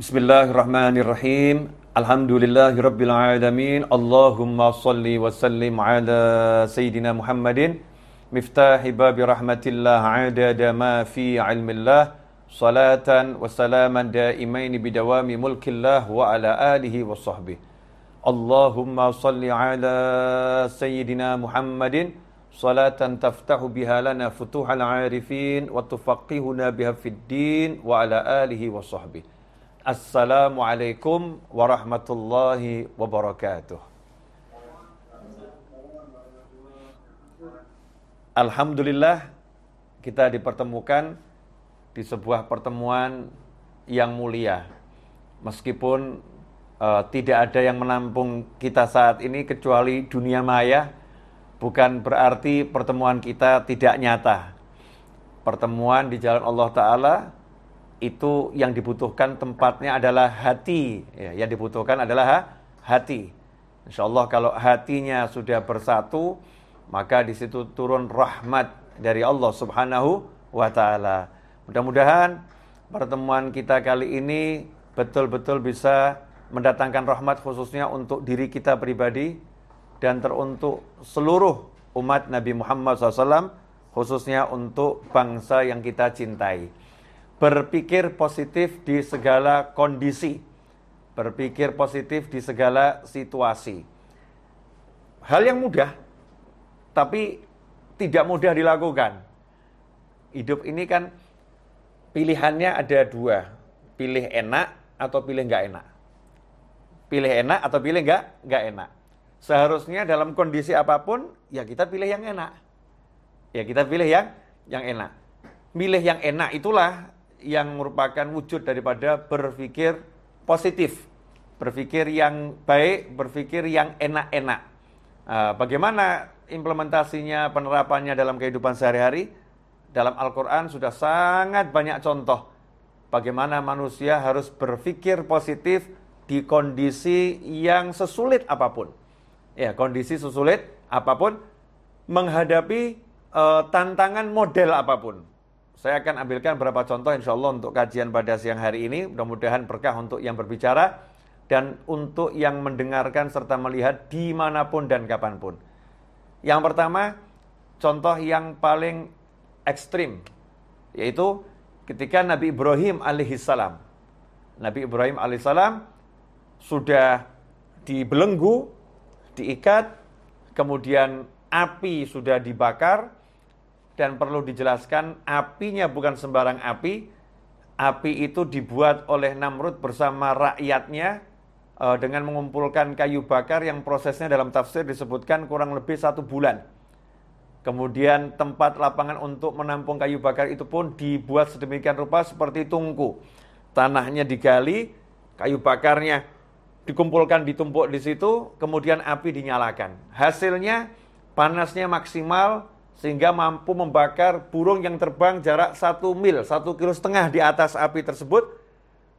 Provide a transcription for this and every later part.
بسم الله الرحمن الرحيم الحمد لله رب العالمين اللهم صل وسلم على سيدنا محمد مفتاح باب رحمة الله عدد ما في علم الله صلاة وسلاما دائمين بدوام ملك الله وعلى آله وصحبه اللهم صل على سيدنا محمد صلاة تفتح بها لنا فتوح العارفين وتفقهنا بها في الدين وعلى آله وصحبه Assalamualaikum warahmatullahi wabarakatuh. Alhamdulillah kita dipertemukan di sebuah pertemuan yang mulia. Meskipun uh, tidak ada yang menampung kita saat ini kecuali dunia maya, bukan berarti pertemuan kita tidak nyata. Pertemuan di jalan Allah Ta'ala itu yang dibutuhkan tempatnya adalah hati. Ya, yang dibutuhkan adalah hati. Insya Allah kalau hatinya sudah bersatu, maka di situ turun rahmat dari Allah Subhanahu wa taala. Mudah-mudahan pertemuan kita kali ini betul-betul bisa mendatangkan rahmat khususnya untuk diri kita pribadi dan teruntuk seluruh umat Nabi Muhammad SAW khususnya untuk bangsa yang kita cintai berpikir positif di segala kondisi, berpikir positif di segala situasi. Hal yang mudah, tapi tidak mudah dilakukan. Hidup ini kan pilihannya ada dua, pilih enak atau pilih nggak enak. Pilih enak atau pilih nggak nggak enak. Seharusnya dalam kondisi apa pun, ya kita pilih yang enak. Ya kita pilih yang yang enak. Milih yang enak itulah yang merupakan wujud daripada berpikir positif, berpikir yang baik, berpikir yang enak-enak. Uh, bagaimana implementasinya, penerapannya dalam kehidupan sehari-hari? Dalam Al-Quran sudah sangat banyak contoh bagaimana manusia harus berpikir positif di kondisi yang sesulit apa pun. Ya, kondisi sesulit apa pun menghadapi uh, tantangan model apa pun. Saya akan ambilkan beberapa contoh insya Allah untuk kajian pada siang hari ini. Mudah-mudahan berkah untuk yang berbicara dan untuk yang mendengarkan serta melihat di mana pun dan kapan pun. Yang pertama, contoh yang paling ekstrim, yaitu ketika Nabi Ibrahim alaihissalam. Nabi Ibrahim alaihissalam sudah dibelenggu, diikat, kemudian api sudah dibakar, dan perlu dijelaskan apinya bukan sembarang api. Api itu dibuat oleh Namrud bersama rakyatnya uh, dengan mengumpulkan kayu bakar yang prosesnya dalam tafsir disebutkan kurang lebih satu bulan. Kemudian tempat lapangan untuk menampung kayu bakar itu pun dibuat sedemikian rupa seperti tungku. Tanahnya digali, kayu bakarnya dikumpulkan ditumpuk di situ, kemudian api dinyalakan. Hasilnya panasnya maksimal sehingga mampu membakar burung yang terbang jarak satu mil, satu kilo setengah di atas api tersebut,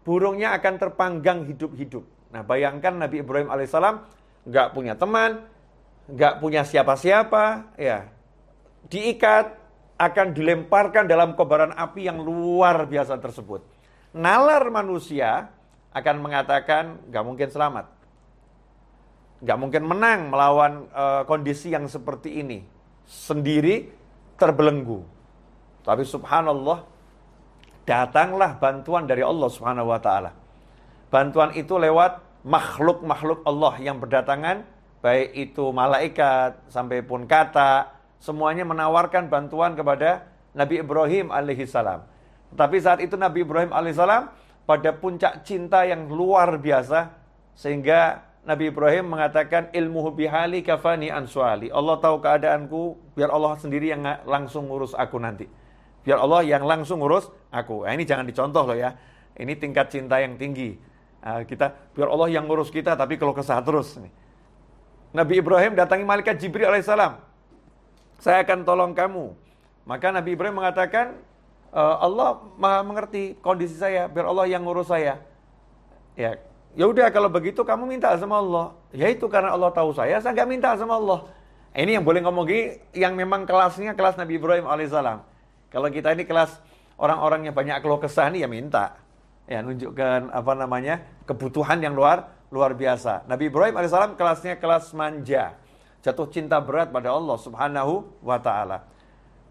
burungnya akan terpanggang hidup-hidup. Nah bayangkan Nabi Ibrahim alaihissalam nggak punya teman, nggak punya siapa-siapa, ya diikat, akan dilemparkan dalam kobaran api yang luar biasa tersebut. Nalar manusia akan mengatakan nggak mungkin selamat, nggak mungkin menang melawan uh, kondisi yang seperti ini sendiri terbelenggu. Tapi subhanallah, datanglah bantuan dari Allah subhanahu wa ta'ala. Bantuan itu lewat makhluk-makhluk Allah yang berdatangan, baik itu malaikat, sampai pun kata, semuanya menawarkan bantuan kepada Nabi Ibrahim alaihissalam. Tapi saat itu Nabi Ibrahim alaihissalam pada puncak cinta yang luar biasa, sehingga Nabi Ibrahim mengatakan ilmu bihali kafani ansuali. Allah tahu keadaanku, biar Allah sendiri yang langsung ngurus aku nanti. Biar Allah yang langsung ngurus aku. Nah, ini jangan dicontoh loh ya. Ini tingkat cinta yang tinggi. Nah, kita biar Allah yang ngurus kita, tapi kalau kesah terus. Nih. Nabi Ibrahim datangi malaikat Jibril alaihissalam. Saya akan tolong kamu. Maka Nabi Ibrahim mengatakan, e, Allah maha mengerti kondisi saya, biar Allah yang ngurus saya. Ya, Ya udah kalau begitu kamu minta sama Allah. Ya itu karena Allah tahu saya, saya nggak minta sama Allah. Ini yang boleh ngomong yang memang kelasnya kelas Nabi Ibrahim alaihissalam. Kalau kita ini kelas orang-orang yang banyak keluh kesah nih ya minta. Ya, nunjukkan apa namanya? kebutuhan yang luar luar biasa. Nabi Ibrahim alaihissalam kelasnya kelas manja. Jatuh cinta berat pada Allah Subhanahu wa taala.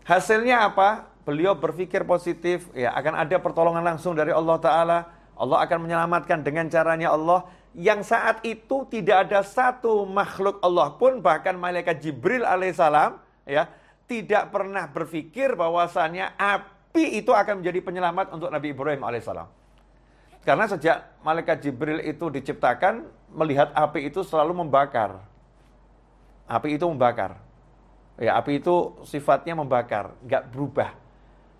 Hasilnya apa? Beliau berpikir positif, ya akan ada pertolongan langsung dari Allah taala. Allah akan menyelamatkan dengan caranya Allah yang saat itu tidak ada satu makhluk Allah pun bahkan malaikat Jibril alaihissalam ya tidak pernah berpikir bahwasannya api itu akan menjadi penyelamat untuk Nabi Ibrahim alaihissalam. Karena sejak malaikat Jibril itu diciptakan melihat api itu selalu membakar. Api itu membakar. Ya, api itu sifatnya membakar, nggak berubah.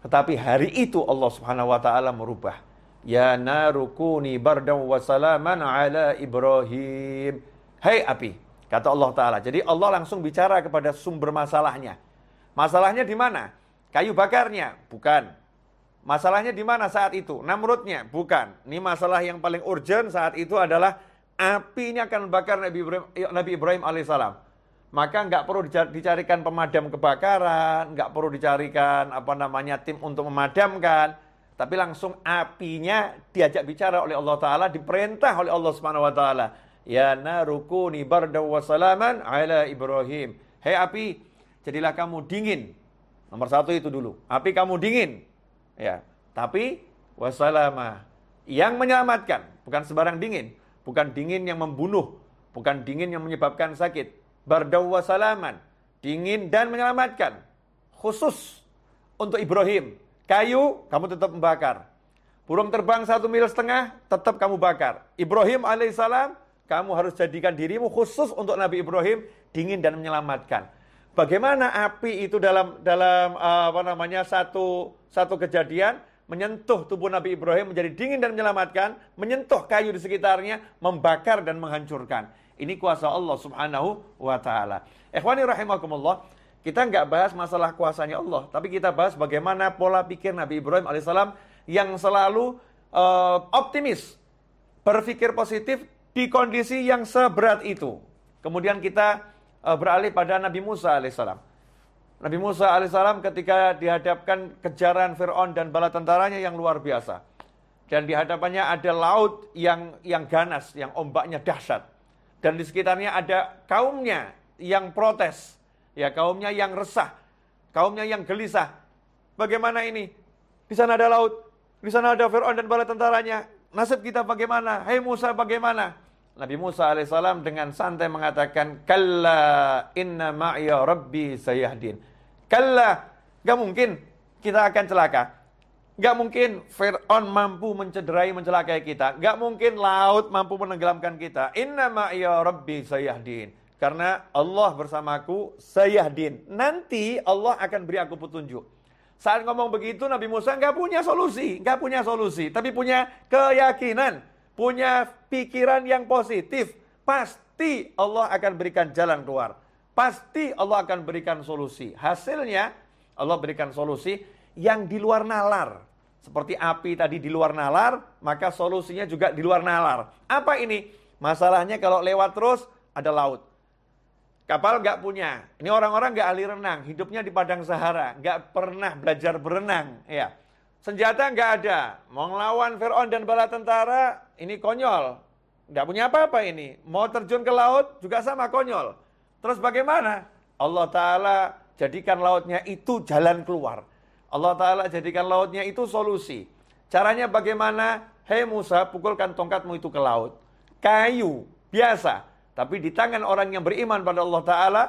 Tetapi hari itu Allah Subhanahu wa taala merubah. Ya narukuni bardan wa salaman ala Ibrahim. Hai api, kata Allah taala. Jadi Allah langsung bicara kepada sumber masalahnya. Masalahnya di mana? Kayu bakarnya? Bukan. Masalahnya di mana saat itu? Namrudnya? Bukan. Ini masalah yang paling urgent saat itu adalah api ini akan membakar Nabi Ibrahim, Nabi Ibrahim alaihissalam maka nggak perlu dicarikan pemadam kebakaran, nggak perlu dicarikan apa namanya tim untuk memadamkan, tapi langsung apinya diajak bicara oleh Allah Taala, diperintah oleh Allah Subhanahu Wa Taala. Ya narukuni barda wa salaman ala Ibrahim. Hei api, jadilah kamu dingin. Nomor satu itu dulu. Api kamu dingin. Ya, tapi wasalama yang menyelamatkan, bukan sebarang dingin, bukan dingin yang membunuh, bukan dingin yang menyebabkan sakit, bardaw wa salaman, dingin dan menyelamatkan. Khusus untuk Ibrahim. Kayu kamu tetap membakar. Burung terbang satu mil setengah tetap kamu bakar. Ibrahim alaihissalam kamu harus jadikan dirimu khusus untuk Nabi Ibrahim dingin dan menyelamatkan. Bagaimana api itu dalam dalam uh, apa namanya satu satu kejadian menyentuh tubuh Nabi Ibrahim menjadi dingin dan menyelamatkan, menyentuh kayu di sekitarnya, membakar dan menghancurkan. Ini kuasa Allah subhanahu wa ta'ala. Ikhwani rahimakumullah, kita nggak bahas masalah kuasanya Allah, tapi kita bahas bagaimana pola pikir Nabi Ibrahim alaihissalam yang selalu uh, optimis, berpikir positif di kondisi yang seberat itu. Kemudian kita uh, beralih pada Nabi Musa alaihissalam. Nabi Musa alaihissalam ketika dihadapkan kejaran Fir'aun dan bala tentaranya yang luar biasa. Dan di hadapannya ada laut yang yang ganas, yang ombaknya dahsyat dan di sekitarnya ada kaumnya yang protes, ya kaumnya yang resah, kaumnya yang gelisah. Bagaimana ini? Di sana ada laut, di sana ada Fir'aun dan bala tentaranya. Nasib kita bagaimana? Hei Musa bagaimana? Nabi Musa alaihissalam dengan santai mengatakan, Kalla inna ma'ya rabbi sayahdin. Kalla, gak mungkin kita akan celaka. Gak mungkin Fir'aun mampu mencederai, mencelakai kita. Gak mungkin laut mampu menenggelamkan kita. Inna ya rabbi sayahdin. Karena Allah bersamaku sayahdin. Nanti Allah akan beri aku petunjuk. Saat ngomong begitu Nabi Musa nggak punya solusi. nggak punya solusi. Tapi punya keyakinan. Punya pikiran yang positif. Pasti Allah akan berikan jalan keluar. Pasti Allah akan berikan solusi. Hasilnya Allah berikan solusi yang di luar nalar. Seperti api tadi di luar nalar, maka solusinya juga di luar nalar. Apa ini? Masalahnya kalau lewat terus ada laut. Kapal nggak punya. Ini orang-orang nggak ahli renang, hidupnya di padang Sahara, nggak pernah belajar berenang. Ya, senjata nggak ada. Mau ngelawan Fir'aun dan bala tentara, ini konyol. Nggak punya apa-apa ini. Mau terjun ke laut juga sama konyol. Terus bagaimana? Allah Ta'ala jadikan lautnya itu jalan keluar. Allah Ta'ala jadikan lautnya itu solusi. Caranya bagaimana? Hei Musa, pukulkan tongkatmu itu ke laut. Kayu, biasa. Tapi di tangan orang yang beriman pada Allah Ta'ala,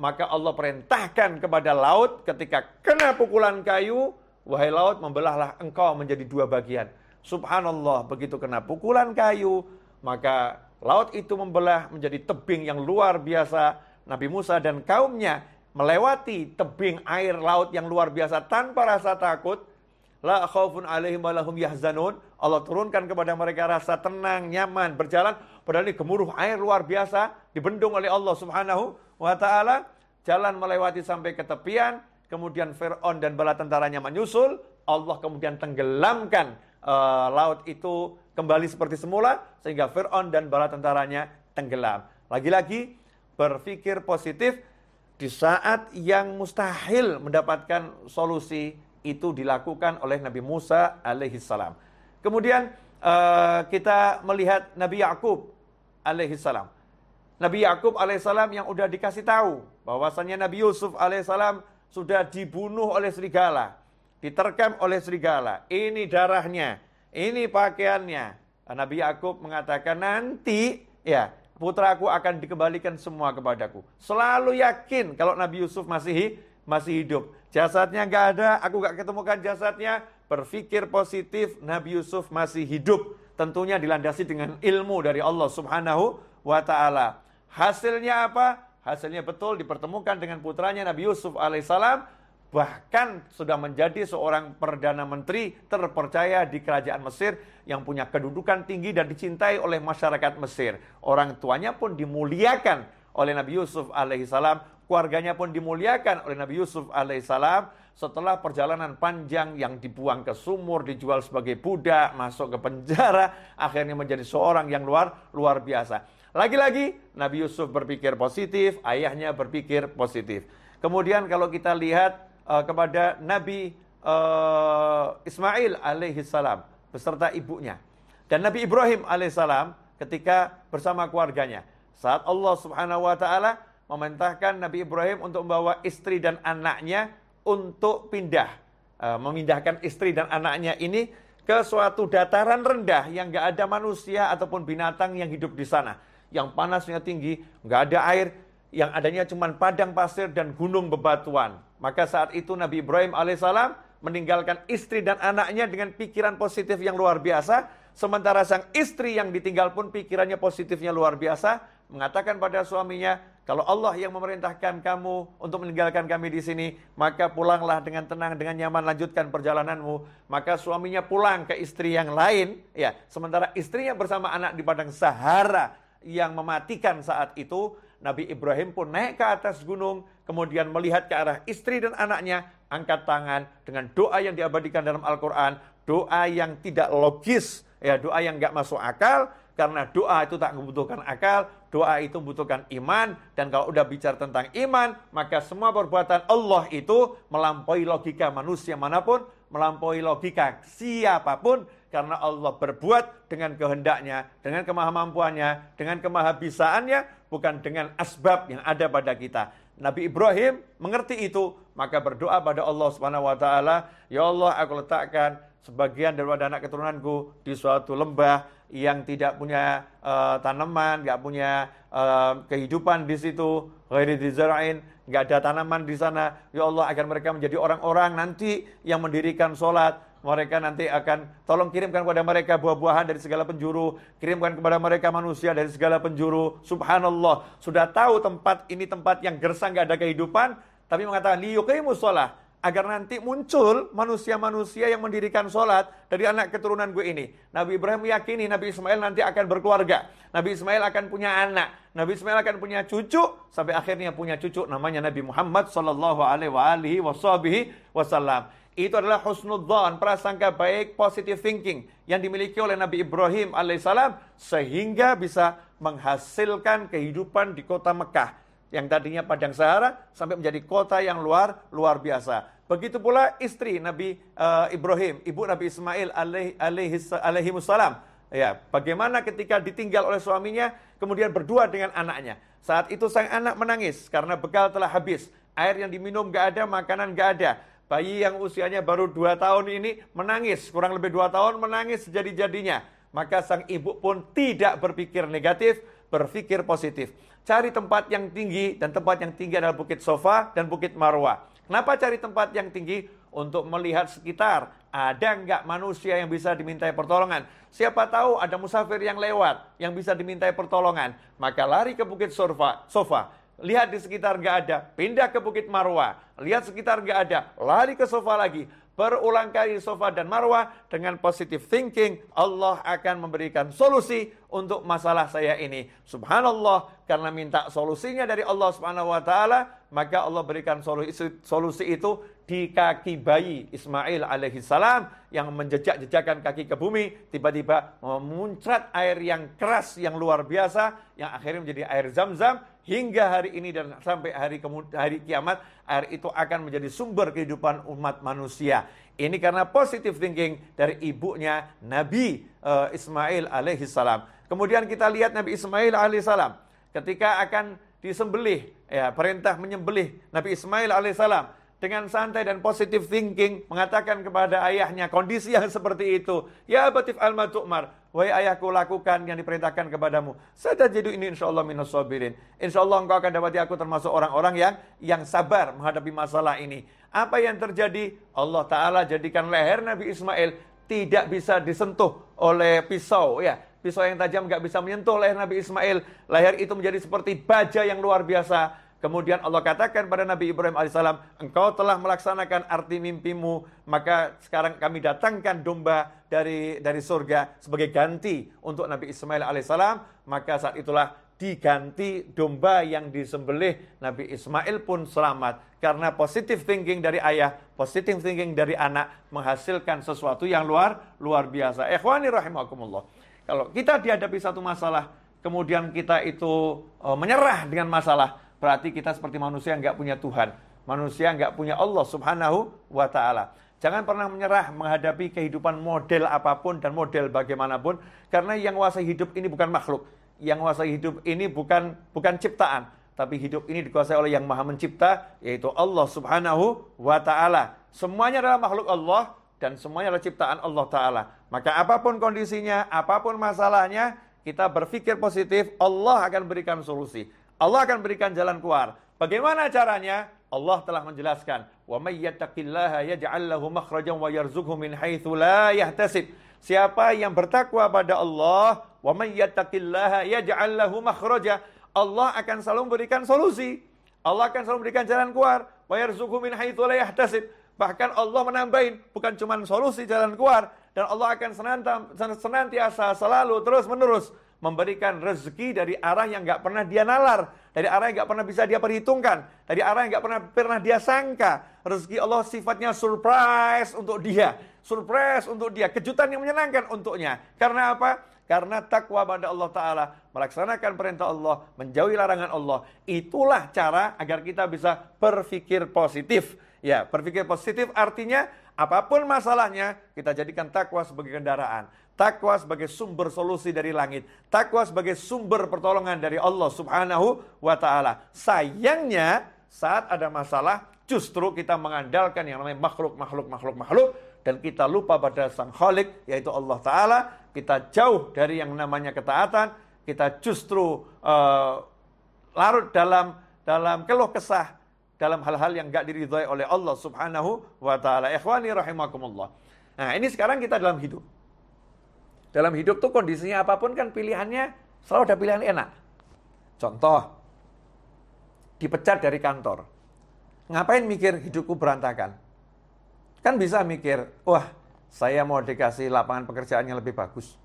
maka Allah perintahkan kepada laut ketika kena pukulan kayu, wahai laut, membelahlah engkau menjadi dua bagian. Subhanallah, begitu kena pukulan kayu, maka laut itu membelah menjadi tebing yang luar biasa. Nabi Musa dan kaumnya melewati tebing air laut yang luar biasa tanpa rasa takut, la khaufun alaihim walahum yahzanun. Allah turunkan kepada mereka rasa tenang, nyaman, berjalan. Padahal ini gemuruh air luar biasa dibendung oleh Allah Subhanahu wa taala. Jalan melewati sampai ke tepian, kemudian Firaun dan bala tentaranya menyusul, Allah kemudian tenggelamkan uh, laut itu kembali seperti semula sehingga Firaun dan bala tentaranya tenggelam. Lagi-lagi berpikir positif di saat yang mustahil mendapatkan solusi itu dilakukan oleh Nabi Musa alaihi salam. Kemudian uh, kita melihat Nabi Yakub alaihissalam. Nabi Yakub alaihissalam yang udah dikasih tahu bahwasanya Nabi Yusuf alaihissalam sudah dibunuh oleh serigala, diterkam oleh serigala. Ini darahnya, ini pakaiannya. Nabi Yakub mengatakan nanti ya putraku akan dikembalikan semua kepadaku. Selalu yakin kalau Nabi Yusuf masih masih hidup. Jasadnya nggak ada, aku nggak ketemukan jasadnya. Berpikir positif, Nabi Yusuf masih hidup. Tentunya dilandasi dengan ilmu dari Allah Subhanahu wa Ta'ala. Hasilnya apa? Hasilnya betul dipertemukan dengan putranya Nabi Yusuf alaihissalam bahkan sudah menjadi seorang perdana menteri terpercaya di kerajaan Mesir yang punya kedudukan tinggi dan dicintai oleh masyarakat Mesir. Orang tuanya pun dimuliakan oleh Nabi Yusuf alaihissalam, keluarganya pun dimuliakan oleh Nabi Yusuf alaihissalam setelah perjalanan panjang yang dibuang ke sumur, dijual sebagai budak, masuk ke penjara, akhirnya menjadi seorang yang luar luar biasa. Lagi-lagi Nabi Yusuf berpikir positif, ayahnya berpikir positif. Kemudian kalau kita lihat uh, kepada Nabi uh, Ismail alaihi salam beserta ibunya dan Nabi Ibrahim alaihissalam ketika bersama keluarganya saat Allah Subhanahu wa taala memerintahkan Nabi Ibrahim untuk membawa istri dan anaknya untuk pindah uh, memindahkan istri dan anaknya ini ke suatu dataran rendah yang nggak ada manusia ataupun binatang yang hidup di sana yang panasnya tinggi nggak ada air yang adanya cuma padang pasir dan gunung bebatuan. Maka saat itu Nabi Ibrahim alaihissalam meninggalkan istri dan anaknya dengan pikiran positif yang luar biasa. Sementara sang istri yang ditinggal pun pikirannya positifnya luar biasa. Mengatakan pada suaminya, kalau Allah yang memerintahkan kamu untuk meninggalkan kami di sini, maka pulanglah dengan tenang, dengan nyaman, lanjutkan perjalananmu. Maka suaminya pulang ke istri yang lain, ya. Sementara istrinya bersama anak di padang Sahara yang mematikan saat itu, Nabi Ibrahim pun naik ke atas gunung, kemudian melihat ke arah istri dan anaknya, angkat tangan dengan doa yang diabadikan dalam Al-Quran, doa yang tidak logis, ya doa yang nggak masuk akal, karena doa itu tak membutuhkan akal, doa itu membutuhkan iman, dan kalau udah bicara tentang iman, maka semua perbuatan Allah itu melampaui logika manusia mana pun, melampaui logika siapa pun, karena Allah berbuat dengan kehendaknya, dengan kemahamampuannya, dengan kemahabisaannya, bukan dengan asbab yang ada pada kita. Nabi Ibrahim mengerti itu, maka berdoa pada Allah Subhanahu wa taala, "Ya Allah, aku letakkan sebagian daripada anak keturunanku di suatu lembah yang tidak punya uh, tanaman, nggak punya uh, kehidupan di situ, ghairi nggak ada tanaman di sana. Ya Allah, agar mereka menjadi orang-orang nanti yang mendirikan sholat, mereka nanti akan tolong kirimkan kepada mereka buah-buahan dari segala penjuru, kirimkan kepada mereka manusia dari segala penjuru. Subhanallah, sudah tahu tempat ini tempat yang gersang gak ada kehidupan, tapi mengatakan liyuqimus sholat agar nanti muncul manusia-manusia yang mendirikan sholat dari anak keturunan gue ini. Nabi Ibrahim meyakini Nabi Ismail nanti akan berkeluarga. Nabi Ismail akan punya anak. Nabi Ismail akan punya cucu sampai akhirnya punya cucu namanya Nabi Muhammad sallallahu alaihi wasallam itu adalah husnudzon, prasangka baik, positive thinking yang dimiliki oleh Nabi Ibrahim alaihissalam sehingga bisa menghasilkan kehidupan di kota Mekah yang tadinya padang Sahara sampai menjadi kota yang luar luar biasa. Begitu pula istri Nabi uh, Ibrahim, ibu Nabi Ismail alaihi alaihi salam. Ya, bagaimana ketika ditinggal oleh suaminya kemudian berdua dengan anaknya. Saat itu sang anak menangis karena bekal telah habis. Air yang diminum gak ada, makanan gak ada bayi yang usianya baru dua tahun ini menangis, kurang lebih dua tahun menangis sejadi-jadinya. Maka sang ibu pun tidak berpikir negatif, berpikir positif. Cari tempat yang tinggi, dan tempat yang tinggi adalah Bukit Sofa dan Bukit Marwah. Kenapa cari tempat yang tinggi? Untuk melihat sekitar, ada nggak manusia yang bisa dimintai pertolongan. Siapa tahu ada musafir yang lewat, yang bisa dimintai pertolongan. Maka lari ke Bukit Sofa, sofa lihat di sekitar nggak ada, pindah ke Bukit Marwah, lihat sekitar nggak ada, lari ke sofa lagi, berulang kali sofa dan Marwah dengan positive thinking, Allah akan memberikan solusi untuk masalah saya ini. Subhanallah, karena minta solusinya dari Allah Subhanahu wa taala, maka Allah berikan solusi, solusi itu di kaki bayi Ismail alaihi salam yang menjejak-jejakkan kaki ke bumi, tiba-tiba memuncrat air yang keras yang luar biasa yang akhirnya menjadi air Zam-Zam hingga hari ini dan sampai hari hari kiamat air itu akan menjadi sumber kehidupan umat manusia. Ini karena positive thinking dari ibunya Nabi uh, Ismail alaihi salam. Kemudian kita lihat Nabi Ismail alaihi salam ketika akan disembelih, ya perintah menyembelih Nabi Ismail alaihissalam dengan santai dan positive thinking mengatakan kepada ayahnya kondisi yang seperti itu, ya batif al matukmar, wahai ayahku lakukan yang diperintahkan kepadamu. Saya jadi ini insya Allah minus sabirin. Insya Allah engkau akan dapati aku termasuk orang-orang yang yang sabar menghadapi masalah ini. Apa yang terjadi? Allah Taala jadikan leher Nabi Ismail tidak bisa disentuh oleh pisau, ya pisau yang tajam nggak bisa menyentuh leher Nabi Ismail. Leher itu menjadi seperti baja yang luar biasa. Kemudian Allah katakan pada Nabi Ibrahim alaihissalam, engkau telah melaksanakan arti mimpimu, maka sekarang kami datangkan domba dari dari surga sebagai ganti untuk Nabi Ismail alaihissalam. Maka saat itulah diganti domba yang disembelih Nabi Ismail pun selamat karena positive thinking dari ayah, positive thinking dari anak menghasilkan sesuatu yang luar luar biasa. Ikhwani rahimakumullah. Kalau kita dihadapi satu masalah, kemudian kita itu uh, menyerah dengan masalah, berarti kita seperti manusia yang nggak punya Tuhan. Manusia nggak punya Allah subhanahu wa ta'ala. Jangan pernah menyerah menghadapi kehidupan model apa pun dan model bagaimanapun. Karena yang kuasai hidup ini bukan makhluk. Yang kuasai hidup ini bukan bukan ciptaan. Tapi hidup ini dikuasai oleh yang maha mencipta, yaitu Allah subhanahu wa ta'ala. Semuanya adalah makhluk Allah, dan semuanya adalah ciptaan Allah Ta'ala. Maka apa pun kondisinya, apa pun masalahnya, kita berpikir positif, Allah akan berikan solusi. Allah akan berikan jalan keluar. Bagaimana caranya? Allah telah menjelaskan, "Wa wa min la yahtasib." Siapa yang bertakwa pada Allah, "Wa may yattaqillaha yaj'al lahu makhraja." Allah akan selalu memberikan solusi. Allah akan selalu memberikan jalan keluar. Wa min la yahtasib. Bahkan Allah menambahin, bukan cuma solusi jalan keluar. Dan Allah akan senantiasa selalu terus menerus memberikan rezeki dari arah yang nggak pernah dia nalar, dari arah yang nggak pernah bisa dia perhitungkan, dari arah yang nggak pernah pernah dia sangka. Rezeki Allah sifatnya surprise untuk dia, surprise untuk dia, kejutan yang menyenangkan untuknya. Karena apa? Karena takwa pada Allah Ta'ala, melaksanakan perintah Allah, menjauhi larangan Allah. Itulah cara agar kita bisa berpikir positif Ya, berpikir positif artinya apa pun masalahnya, kita jadikan takwa sebagai kendaraan. Takwa sebagai sumber solusi dari langit. Takwa sebagai sumber pertolongan dari Allah subhanahu wa ta'ala. Sayangnya, saat ada masalah, justru kita mengandalkan yang namanya makhluk, makhluk, makhluk, makhluk. Dan kita lupa pada sang khalik, yaitu Allah ta'ala. Kita jauh dari yang namanya ketaatan. Kita justru uh, larut dalam dalam keluh kesah dalam hal-hal yang gak diridhoi oleh Allah Subhanahu wa taala. Ikhwani rahimakumullah. Nah, ini sekarang kita dalam hidup. Dalam hidup tuh kondisinya apa pun kan pilihannya selalu ada pilihan enak. Contoh, dipecat dari kantor. Ngapain mikir hidupku berantakan? Kan bisa mikir, wah saya mau dikasih lapangan pekerjaan yang lebih bagus.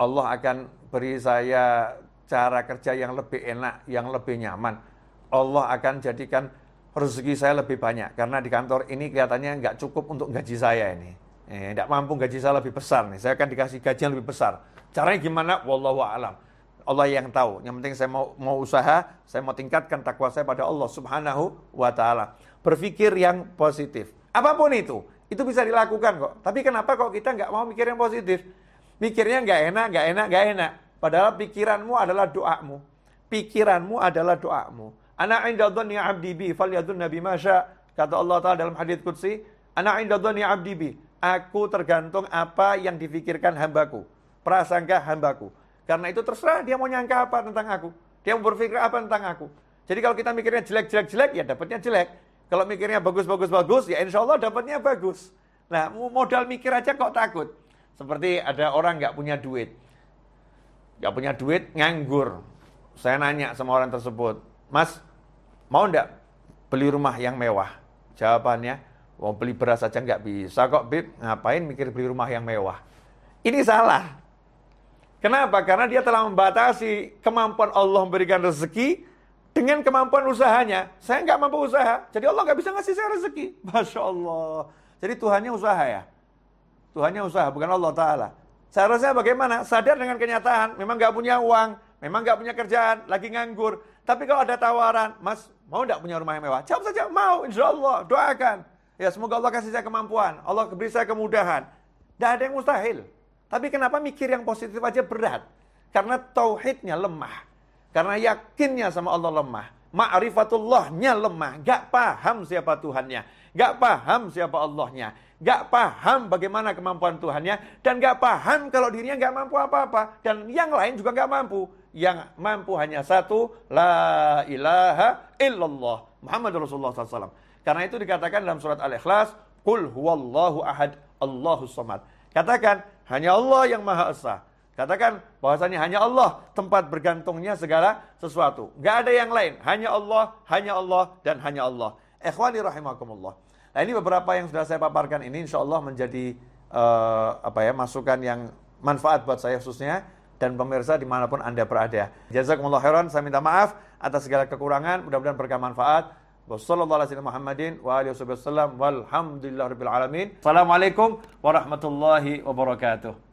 Allah akan beri saya cara kerja yang lebih enak, yang lebih nyaman. Allah akan jadikan rezeki saya lebih banyak karena di kantor ini kelihatannya nggak cukup untuk gaji saya ini. Eh, tidak mampu gaji saya lebih besar nih. Saya akan dikasih gaji yang lebih besar. Caranya gimana? Wallahu a'lam. Allah yang tahu. Yang penting saya mau mau usaha, saya mau tingkatkan takwa saya pada Allah Subhanahu wa taala. Berpikir yang positif. Apa pun itu, itu bisa dilakukan kok. Tapi kenapa kok kita nggak mau mikir yang positif? Mikirnya nggak enak, nggak enak, nggak enak. Padahal pikiranmu adalah doamu. Pikiranmu adalah doamu. Ana inda dhanni 'abdi bi bima sya. Kata Allah Taala dalam hadis qudsi, ana inda dhanni 'abdi bi. Aku tergantung apa yang difikirkan hambaku, prasangka hambaku. Karena itu terserah dia mau nyangka apa tentang aku. Dia mau berpikir apa tentang aku. Jadi kalau kita mikirnya jelek-jelek-jelek, ya dapatnya jelek. Kalau mikirnya bagus-bagus-bagus, ya insya Allah dapatnya bagus. Nah, modal mikir aja kok takut. Seperti ada orang nggak punya duit. Nggak punya duit, nganggur. Saya nanya sama orang tersebut, Mas, Mau ndak beli rumah yang mewah? Jawabannya, mau beli beras saja nggak bisa kok, Bib. Ngapain mikir beli rumah yang mewah? Ini salah. Kenapa? Karena dia telah membatasi kemampuan Allah memberikan rezeki dengan kemampuan usahanya. Saya nggak mampu usaha, jadi Allah nggak bisa ngasih saya rezeki. Masya Allah. Jadi Tuhannya usaha ya. Tuhannya usaha, bukan Allah Ta'ala. Seharusnya bagaimana? Sadar dengan kenyataan, memang nggak punya uang, memang nggak punya kerjaan, lagi nganggur. Tapi kalau ada tawaran, Mas mau nggak punya rumah yang mewah? Jawab saja, mau, insya Allah, doakan. Ya semoga Allah kasih saya kemampuan, Allah beri saya kemudahan. Tidak ada yang mustahil. Tapi kenapa mikir yang positif aja berat? Karena tauhidnya lemah. Karena yakinnya sama Allah lemah. Ma'rifatullahnya lemah. Gak paham siapa Tuhannya. Gak paham siapa Allahnya. Gak paham bagaimana kemampuan Tuhannya. Dan gak paham kalau dirinya gak mampu apa-apa. Dan yang lain juga gak mampu. Yang mampu hanya satu. La ilaha illallah. Muhammad Rasulullah SAW. Karena itu dikatakan dalam surat Al-Ikhlas. Qul huwallahu ahad. Allahu samad. Katakan, hanya Allah yang Maha Esa. Katakan bahwasanya hanya Allah tempat bergantungnya segala sesuatu. Gak ada yang lain. Hanya Allah, hanya Allah, dan hanya Allah. Ikhwani rahimakumullah. Nah ini beberapa yang sudah saya paparkan ini insya Allah menjadi uh, apa ya masukan yang manfaat buat saya khususnya dan pemirsa di mana pun anda berada. Jazakumullah khairan. Saya minta maaf atas segala kekurangan. Mudah-mudahan berkah manfaat. Wassalamualaikum warahmatullahi wabarakatuh.